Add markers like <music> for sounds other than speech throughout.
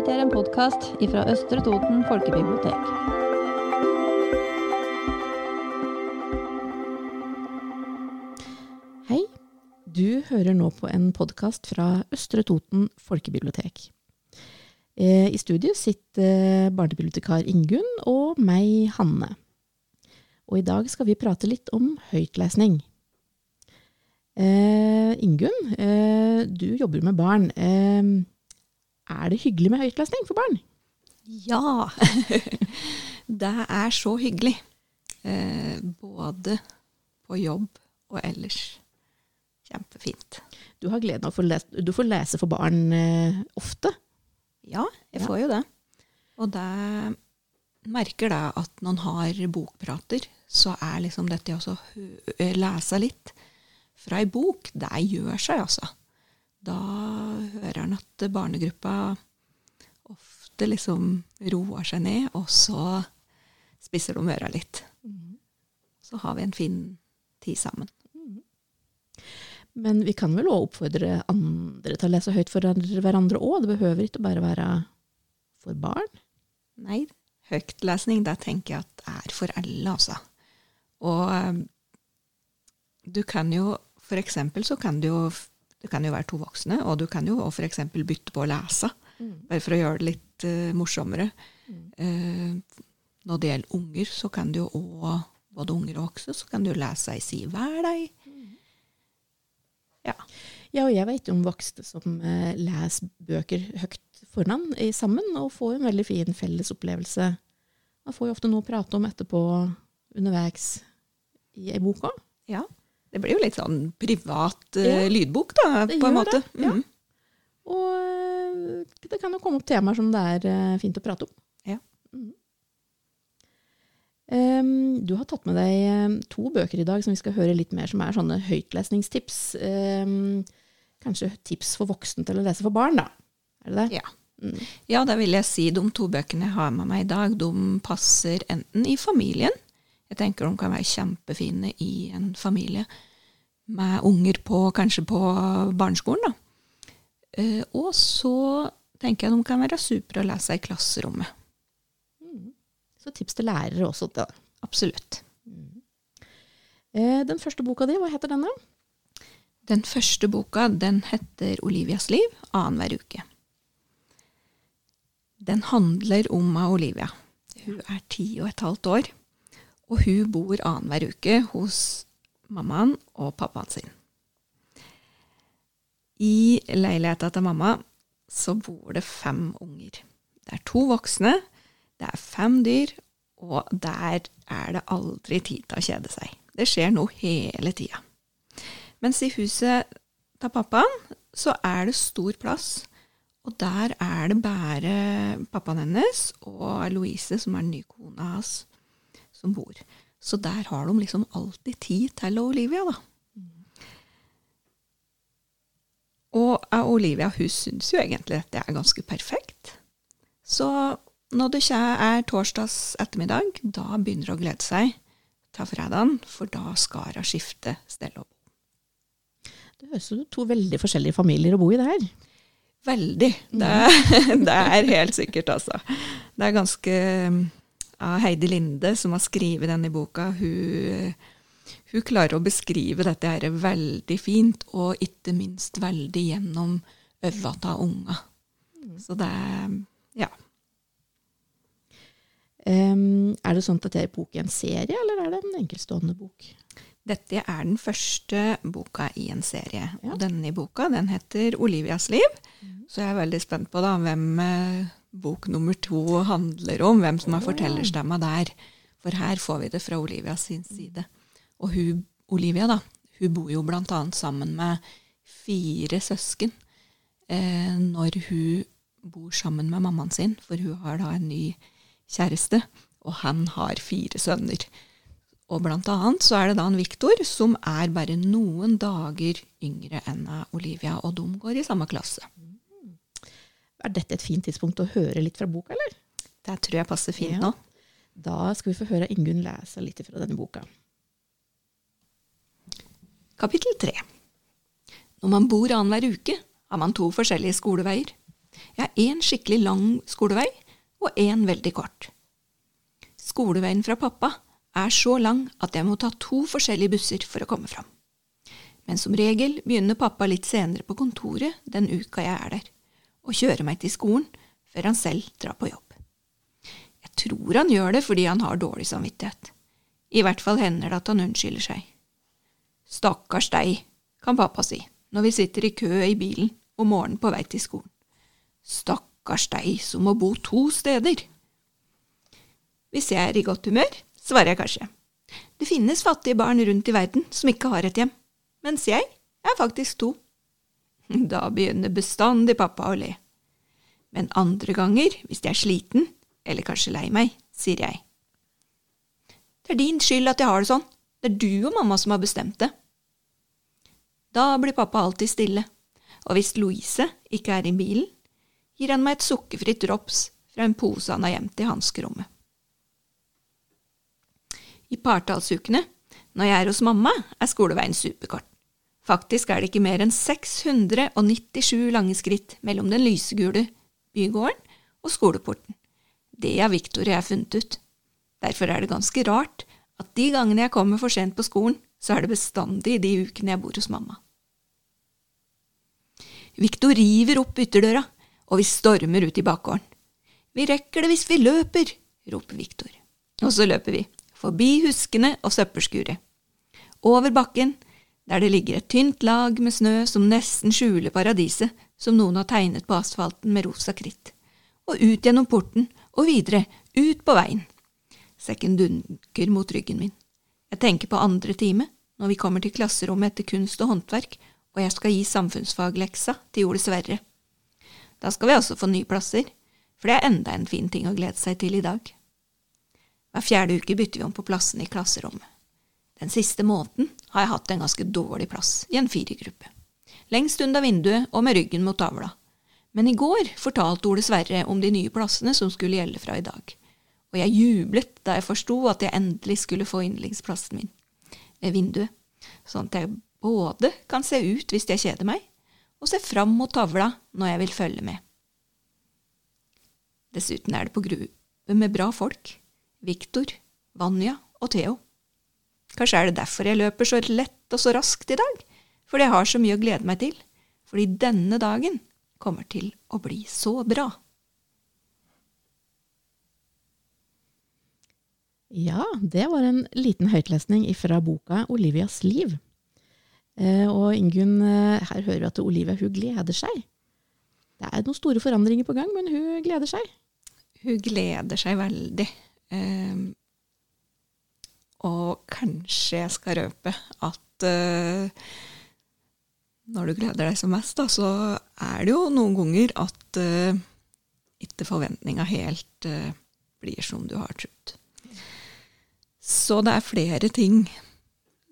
Dette er en podkast fra Østre Toten folkebibliotek. Hei, du hører nå på en podkast fra Østre Toten folkebibliotek. Eh, I studio sitter barnebibliotekar Ingunn og meg, Hanne. Og i dag skal vi prate litt om høytlesning. Eh, Ingunn, eh, du jobber med barn. Er det hyggelig med høytlesning for barn? Ja, <laughs> det er så hyggelig. Eh, både på jobb og ellers. Kjempefint. Du har gleden av å få lese, du får lese for barn eh, ofte. Ja, jeg Ja. får jo det. Og det merker da at når en har bokprater, så er liksom dette å eh, lese litt fra ei bok, det gjør seg, altså. Da hører han at barnegruppa ofte liksom roer seg ned, og så spisser de øra litt. Så har vi en fin tid sammen. Men vi kan vel også oppfordre andre til å lese høyt for hverandre òg? Det behøver ikke bare være for barn? Nei, høytlesning, det tenker jeg at er for alle, altså. Og eh, du kan jo, for eksempel så kan du jo, det kan jo være to voksne, og du kan jo f.eks. bytte på å lese, bare for å gjøre det litt uh, morsommere. Eh, når det gjelder unger, så kan du jo òg, både unger og voksne, så kan du lese ei side hver dag. Ja. Ja, og jeg vet om voksne som uh, leser bøker høyt foran i sammen, og får en veldig fin felles opplevelse. Man får jo ofte noe å prate om etterpå underveis i ei bok òg. ja. Det blir jo litt sånn privat eh, Ja. lydbok, da, på en måte. det, ja. Mhm. Og eh, det kan jo komme opp temaer som det er eh, fint å prate om. Ja. Mm. Um, du har tatt med deg to bøker i dag som vi skal høre litt mer, som er sånne høytlesningstips. Um, kanskje tips for voksne til å lese for barn, da. Er det det? Ja. Mm. Ja, da vil jeg si de to bøkene jeg har med meg i dag, de passer enten i familien. Jeg tenker de kan være kjempefine i en familie med unger på, kanskje på barneskolen. Da. Eh, og så tenker jeg de kan være supre å lese i klasserommet. Så tips til lærere også. Da. Absolutt. Eh, den første boka di, hva heter den da? Den første boka den heter 'Olivias liv annenhver uke'. Den handler om Olivia. Hun er ti og et halvt år, og hun bor annenhver uke hos mammaen og pappaen sin. I leiligheta til mamma så bor det fem unger. Det er to voksne, det er fem dyr, og der er det aldri tid til å kjede seg. Det skjer noe hele tida. Mens i huset til pappaen så er det stor plass, og der er det bare pappaen hennes og Louise, som er den nye kona hans, som bor. Så der har de liksom alltid tid til Olivia, da. Og eh, Olivia hun syns jo egentlig at det er ganske perfekt. Så når det er torsdags ettermiddag, da begynner hun å glede seg til fredagen, for da skal hun skifte sted å bo. Det høres ut som to veldig forskjellige familier å bo i det her. Veldig. Det, <laughs> det er helt sikkert, altså. Det er ganske ja, Heidi Linde, som har skrevet denne boka, hun, hun klarer å beskrive dette her veldig fint, og ikke minst veldig gjennom øva av unga. Så det er Ja. Um, er det sånn at det er bok i en serie, eller er det en enkeltstående bok? Dette er den første boka i en serie. Ja. Og denne boka den heter 'Olivias liv'. Så jeg er veldig spent på da, hvem eh, bok nummer to handler om. Hvem som har fortellerstemma der. For her får vi det fra Olivia sin side. Og hun, Olivia da, hun bor jo annet sammen med fire søsken eh, når hun bor sammen med mammaen sin. For hun har da en ny kjæreste, og han har fire sønner. Og blant annet så er det da en Viktor som er bare noen dager yngre enn Olivia, og de går i samme klasse. Er dette et fint tidspunkt å høre litt fra boka, eller? Det tror jeg passer fint Ja. nå. Da skal vi få høre Ingunn lese litt fra denne boka. Kapittel tre. Når man bor annenhver uke, har man to forskjellige skoleveier. Jeg har én skikkelig lang skolevei og én veldig kort. Skoleveien fra pappa er så lang at jeg må ta to forskjellige busser for å komme fram. Men som regel begynner pappa litt senere på kontoret den uka jeg er der, og kjører meg til skolen før han selv drar på jobb. Jeg tror han gjør det fordi han har dårlig samvittighet. I hvert fall hender det at han unnskylder seg. Stakkars deg, kan pappa si når vi sitter i kø i bilen om morgenen på vei til skolen. Stakkars deg som må bo to steder. Hvis jeg er i godt humør, svarer jeg kanskje. Det finnes fattige barn rundt i verden som ikke har et hjem, mens jeg er faktisk to. Da begynner bestandig pappa å le. Men andre ganger, hvis jeg er sliten, eller kanskje lei meg, sier jeg. Det er din skyld at jeg har det sånn. Det er du og mamma som har bestemt det. Da blir pappa alltid stille, og hvis Louise ikke er i bilen, gir han meg et sukkerfritt drops fra en pose han har gjemt i hanskerommet. I partallsukene, når jeg er hos mamma, er skoleveien superkort. Faktisk er det ikke mer enn 697 lange skritt mellom den lysegule bygården og skoleporten. Det har Victor og jeg funnet ut. Derfor er det ganske rart at de gangene jeg kommer for sent på skolen, så er det bestandig de ukene jeg bor hos mamma. Victor river opp ytterdøra, og vi stormer ut i bakgården. Vi rekker det hvis vi løper, roper Victor. Og så løper vi, forbi huskene og søppelskuret. Over bakken, der det ligger et tynt lag med snø som nesten skjuler paradiset som noen har tegnet på asfalten med rosa kritt, og ut gjennom porten og videre, ut på veien. Sekken dunker mot ryggen min. Jeg tenker på andre time, når vi kommer til klasserommet etter kunst og håndverk, og jeg skal gi samfunnsfagleksa til Ole Sverre. Da skal vi også få nye plasser, for det er enda en fin ting å glede seg til i dag. Hver fjerde uke bytter vi om på plassene i klasserommet. Den siste måneden har jeg hatt en ganske dårlig plass, i en firergruppe. Lengst unna vinduet og med ryggen mot tavla. Men i går fortalte Ole Sverre om de nye plassene som skulle gjelde fra i dag og jeg jublet da jeg forsto at jeg endelig skulle få yndlingsplassen min ved vinduet, sånn at jeg både kan se ut hvis jeg kjeder meg, og se fram mot tavla når jeg vil følge med. Dessuten er det på gruve med bra folk, Viktor, Vanja og Theo. Kanskje er det derfor jeg løper så lett og så raskt i dag, fordi jeg har så mye å glede meg til, fordi denne dagen kommer til å bli så bra. Ja, det var en liten høytlesning fra boka 'Olivias liv'. Eh, og Ingunn, eh, her hører vi at Olivia hun gleder seg. Det er noen store forandringer på gang, men hun gleder seg. Hun gleder seg veldig. Um, og kanskje jeg skal røpe at eh, når du gleder deg som mest, da, så er det jo noen ganger at eh, ikke forventninga helt uh, blir som du har trodd. Så det er flere ting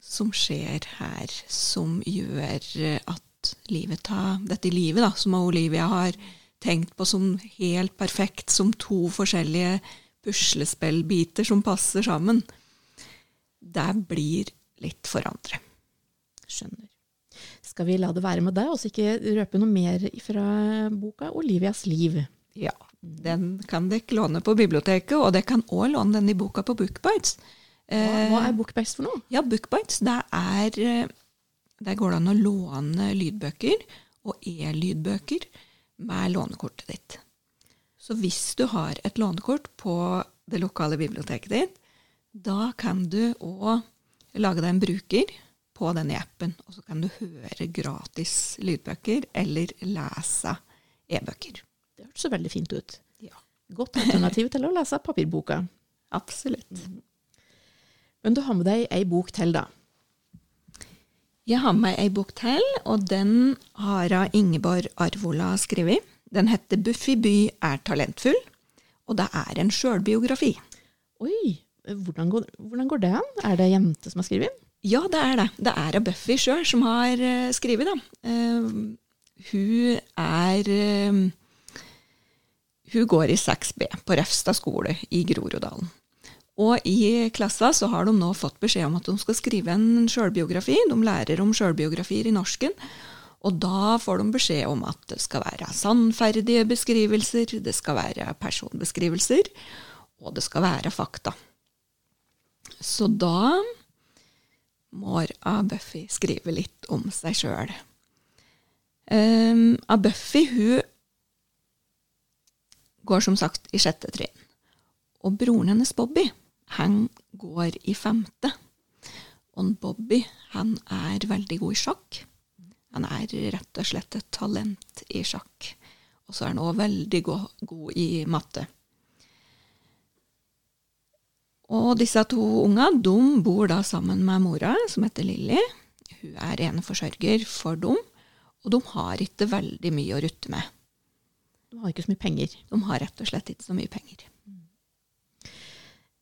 som skjer her, som gjør at livet tar Dette livet, da, som Olivia har tenkt på som helt perfekt, som to forskjellige puslespillbiter som passer sammen, det blir litt for andre. Skjønner. Skal vi la det være med deg, og ikke røpe noe mer fra boka 'Olivias liv'? Ja. Den kan dere låne på biblioteket, og dere kan òg låne den i boka på Bookbites. Hva, hva er Bookbites for noe? Ja, Bookbites, det er Der går det an å låne lydbøker og e-lydbøker med lånekortet ditt. Så hvis du har et lånekort på det lokale biblioteket ditt, da kan du òg lage deg en bruker på denne appen, og så kan du høre gratis lydbøker eller lese e-bøker. Det hørtes så veldig fint ut. Ja. Godt alternativ til å lese papirboka. Absolutt. Mm. Men du har med deg ei bok til, da? Jeg har med ei bok til, og den har Ingeborg Arvola skrevet. Den heter 'Buffy by er talentfull', og det er en sjølbiografi. Oi, hvordan går, hvordan går det an? Er det jente som har skrevet? Ja, det er det. Det er Buffy sjøl som har uh, skrevet, da. Uh, hun er uh, Hun går i 6B på Refstad skole i Groruddalen. Og i klassa så har de nå fått beskjed om at de skal skrive en sjølbiografi. De lærer om sjølbiografier i norsken. Og da får de beskjed om at det skal være sannferdige beskrivelser, det skal være personbeskrivelser, og det skal være fakta. Så da må Buffy skrive litt om seg sjøl. Um, Buffy hun går som sagt i sjette trinn. Og broren hennes Bobby, han går i femte. Og Bobby, han er veldig god i sjakk. Han er rett og slett et talent i sjakk. Og så er han òg veldig god, god, i matte. Og disse to unga de bor da sammen med mora, som heter Lilly. Hun er eneforsørger for dem, og de har ikke veldig mye å rutte med. De har ikke så mye penger. De har rett og slett ikke så mye penger.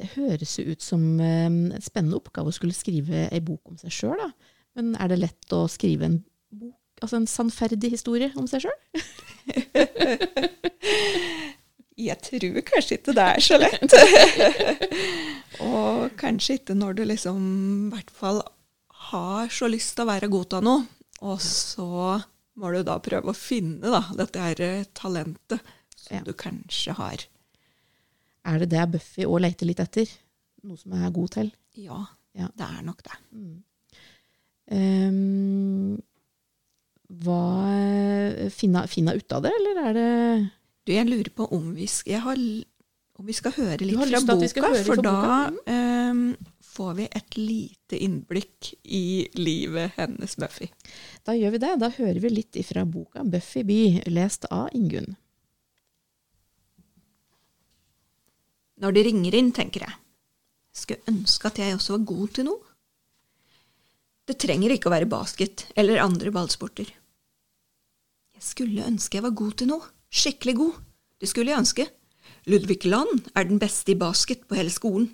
Det høres jo ut som en spennende oppgave å skulle skrive ei bok om seg sjøl, da. Men er det lett å skrive en bok, altså en sannferdig historie om seg sjøl? <laughs> Jeg tror kanskje ikke det er så lett. <laughs> og kanskje ikke når du liksom i hvert fall har så lyst til å være god til noe, og så må du da prøve å finne da, dette her talentet som ja. du kanskje har. Er det det Buffy òg leter litt etter? Noe som jeg er god til? Ja, ja. det er nok det. Mm. Um, hva finna, finna ut av det, eller er det Du, jeg lurer på om vi, har, om vi skal høre litt fra boka, for da um, får vi et lite innblikk i livet hennes Buffy. Da gjør vi det. Da hører vi litt ifra boka 'Buffy by', lest av Ingunn. Når de ringer inn, tenker jeg. Skulle ønske at jeg også var god til noe. Det trenger ikke å være basket eller andre ballsporter. Jeg skulle ønske jeg var god til noe. Skikkelig god. Det skulle jeg ønske. Ludvig Land er den beste i basket på hele skolen.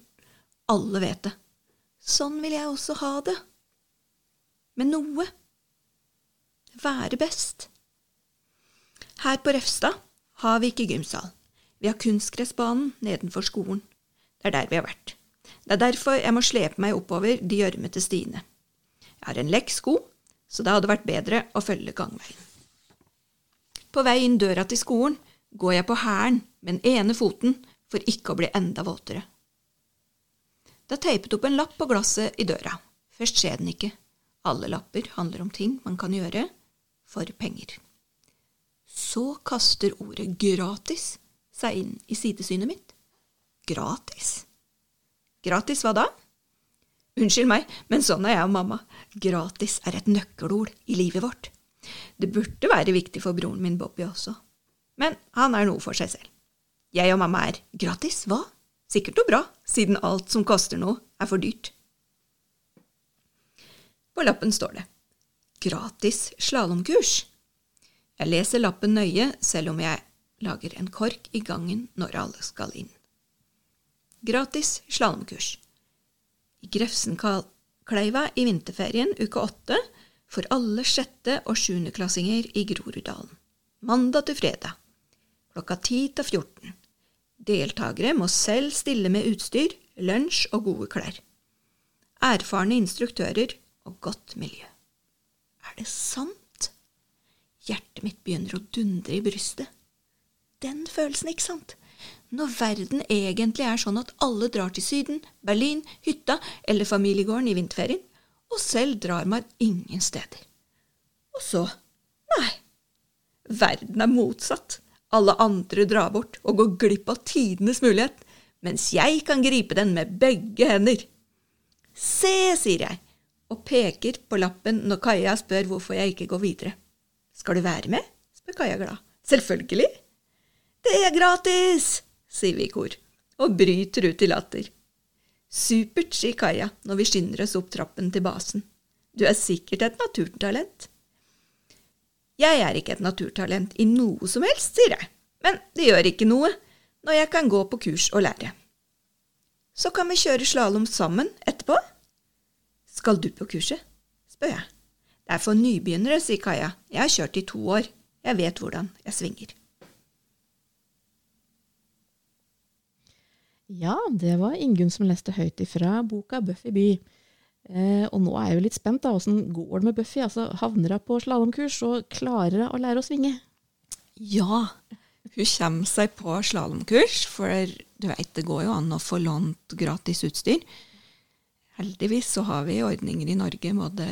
Alle vet det. Sånn vil jeg også ha det. Med noe. Være best. Her på Refstad har vi ikke gymsal. Vi har kunstgressbanen nedenfor skolen. Det er der vi har vært. Det er derfor jeg må slepe meg oppover de gjørmete stiene. Jeg har en lekk sko, så det hadde vært bedre å følge gangveien. På vei inn døra til skolen går jeg på hælen med den ene foten for ikke å bli enda våtere. Det er teipet opp en lapp på glasset i døra. Først skjer den ikke. Alle lapper handler om ting man kan gjøre for penger. Så kaster ordet gratis seg inn i sidesynet mitt. Gratis? Gratis hva da? Unnskyld meg, men sånn er jeg og mamma. Gratis er et nøkkelord i livet vårt. Det burde være viktig for broren min Bobby også. Men han er noe for seg selv. Jeg og mamma er gratis, hva? Sikkert noe bra, siden alt som koster noe, er for dyrt. På lappen står det Gratis slalåmkurs. Jeg leser lappen nøye, selv om jeg lager en kork i gangen når alle skal inn. Gratis slalåmkurs i Grefsenkleiva i vinterferien uke åtte for alle sjette- og sjuendeklassinger i Groruddalen. Mandag til fredag klokka 10 til 14. Deltakere må selv stille med utstyr, lunsj og gode klær. Erfarne instruktører og godt miljø. Er det sant? Hjertet mitt begynner å dundre i brystet. Den følelsen, ikke sant? når verden egentlig er sånn at alle drar til Syden, Berlin, hytta eller familiegården i vinterferien, og selv drar man ingen steder. Og så nei, verden er motsatt. Alle andre drar bort og går glipp av tidenes mulighet, mens jeg kan gripe den med begge hender. Se, sier jeg, og peker på lappen når Kaja spør hvorfor jeg ikke går videre. Skal du være med? spør Kaja glad. Selvfølgelig. Det er gratis! sier vi i kor, og bryter ut i latter. Supert, sier Kaja når vi skynder oss opp trappen til basen. Du er sikkert et naturtalent. Jeg er ikke et naturtalent i noe som helst, sier jeg, men det gjør ikke noe når jeg kan gå på kurs og lære. Så kan vi kjøre slalåm sammen etterpå. Skal du på kurset? spør jeg. Det er for nybegynnere, sier Kaja. Jeg har kjørt i to år. Jeg vet hvordan jeg svinger. Ja, det var Ingunn som leste høyt ifra boka Buffy by. Eh, og nå er jeg jo litt spent. da, Åssen går det med Buffy? Altså, Havner hun på slalåmkurs og klarer hun å lære å svinge? Ja, hun kommer seg på slalåmkurs, for du vet, det går jo an å få lånt gratis utstyr. Heldigvis så har vi ordninger i Norge, både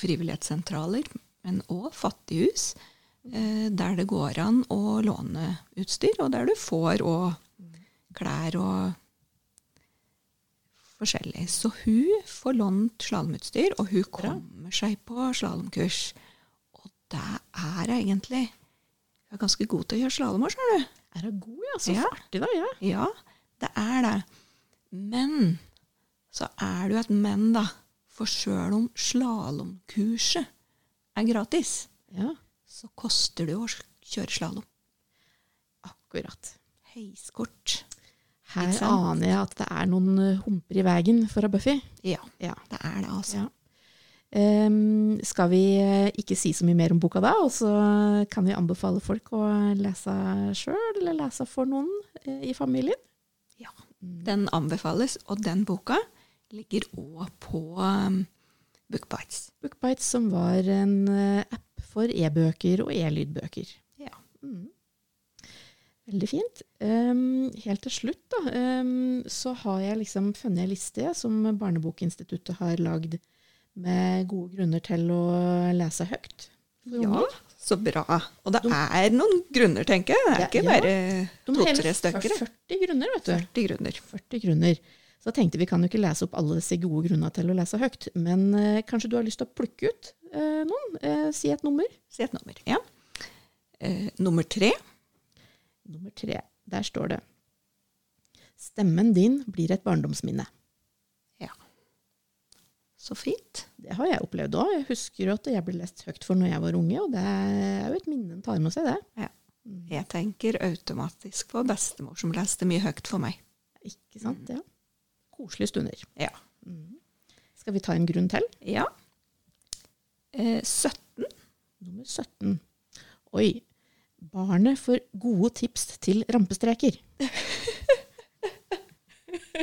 frivillighetssentraler, men òg fattighus, eh, der det går an å låne utstyr, og der du får òg klær og forskjellig. Så hun får lånt slalåmutstyr, og hun kommer seg på slalåmkurs. Og det er egentlig Hun er ganske god til å gjøre slalåm òg, skjønner du. Er hun god, ja? Så Ja. artig, da. ja. Ja, det er det. Men så er det jo et men, da. For sjøl om slalåmkurset er gratis, ja. så koster det jo å kjøre slalåm. Akkurat. Heiskort. Her aner jeg at det er noen eh, humper i veien for Buffy. Ja, Ja. det er det, altså. Ja. Um, skal vi eh, ikke si så mye mer om boka da, og så kan vi anbefale folk å lese sjøl, eller lese for noen eh, i familien? Ja. Den anbefales, og den boka ligger òg på um, Bookbites. Bookbites, som var en app for e-bøker og e-lydbøker. Ja. Mm. Veldig fint. Um, helt til slutt, da, um, så har jeg liksom funnet en liste som Barnebokinstituttet har lagd med gode grunner til å lese høyt. Ja, så bra. Og det er noen grunner, tenker jeg. Det er Ja, ikke ja. bare De to-tre stykker. 40 grunner, vet du. 40 grunner. 40 grunner. Så jeg tenkte vi kan jo ikke lese opp alle disse gode grunnene til å lese høyt, men eh, kanskje du har lyst til å plukke ut eh, noen? Eh, si et nummer. Si et nummer. Ja. Eh, nummer tre. Nummer tre. Der står det Stemmen din blir et barndomsminne. Ja. Så fint. Det har jeg opplevd òg. Jeg husker at jeg ble lest høyt for når jeg var unge, og det er jo et minne en tar med seg, det. Jeg tenker automatisk på bestemor som leste mye høyt for meg. Ikke sant? Ja. Koselige stunder. Ja. Mm. Skal vi ta en grunn til? Ja. Eh, 17. Nummer 17. Oi. Barnet får gode tips til rampestreker. <laughs>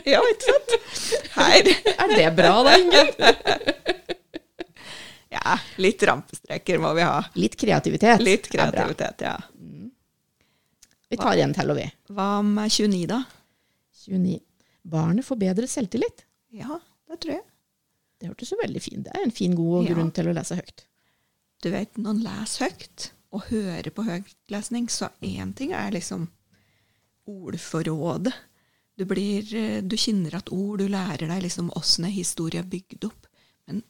Ja, ikke sant? Her. Er det bra, da, Ingunn? <laughs> Ja, litt rampestreker må vi ha. Litt kreativitet. Litt kreativitet, ja. Vi tar en til, og vi. Hva med 29, da? 29. Barnet får bedre selvtillit. Ja, det tror jeg. Det hørtes jo veldig fint Det er en fin, god Ja. grunn til å lese høyt. Du vet, når en leser høyt, og hører på høytlesning, så én ting er liksom ordforrådet. Du, blir, eh, du kjenner at ord, du lærer deg liksom åssen er historie er bygd opp. Men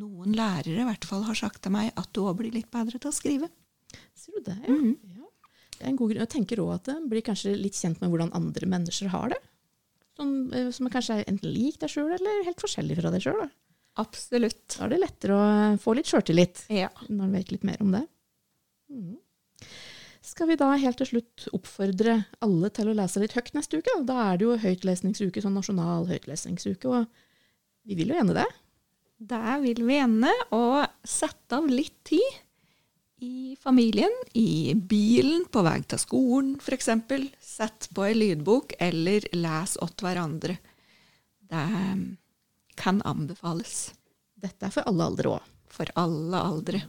noen lærere i hvert fall har sagt til meg at du òg blir litt bedre til å skrive. Ser du det? Ja. Mhm. ja. Det er en god grunn. Jeg tenker òg at en blir kanskje litt kjent med hvordan andre mennesker har det. Sånn, eh, som kanskje er enten lik deg sjøl, eller helt forskjellig fra deg sjøl. Absolutt. Da er det lettere å få litt sjøltillit Ja. når en vet litt mer om det. Mhm. Skal vi da helt til slutt oppfordre alle til å lese litt høyt neste uke? Da er det jo høytlesningsuke, sånn nasjonal høytlesningsuke, og vi vil jo gjerne det. Der vil vi gjerne å sette av litt tid i familien, i bilen, på vei til skolen f.eks. Sett på ei lydbok, eller les åt hverandre. Det kan anbefales Dette er for alle aldre òg. for alle aldre.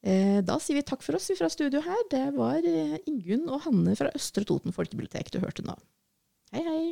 Eh, da sier vi takk for oss fra studio her. Det var eh, Ingunn og Hanne fra Østre Toten folkebibliotek du hørte nå. Hei, hei.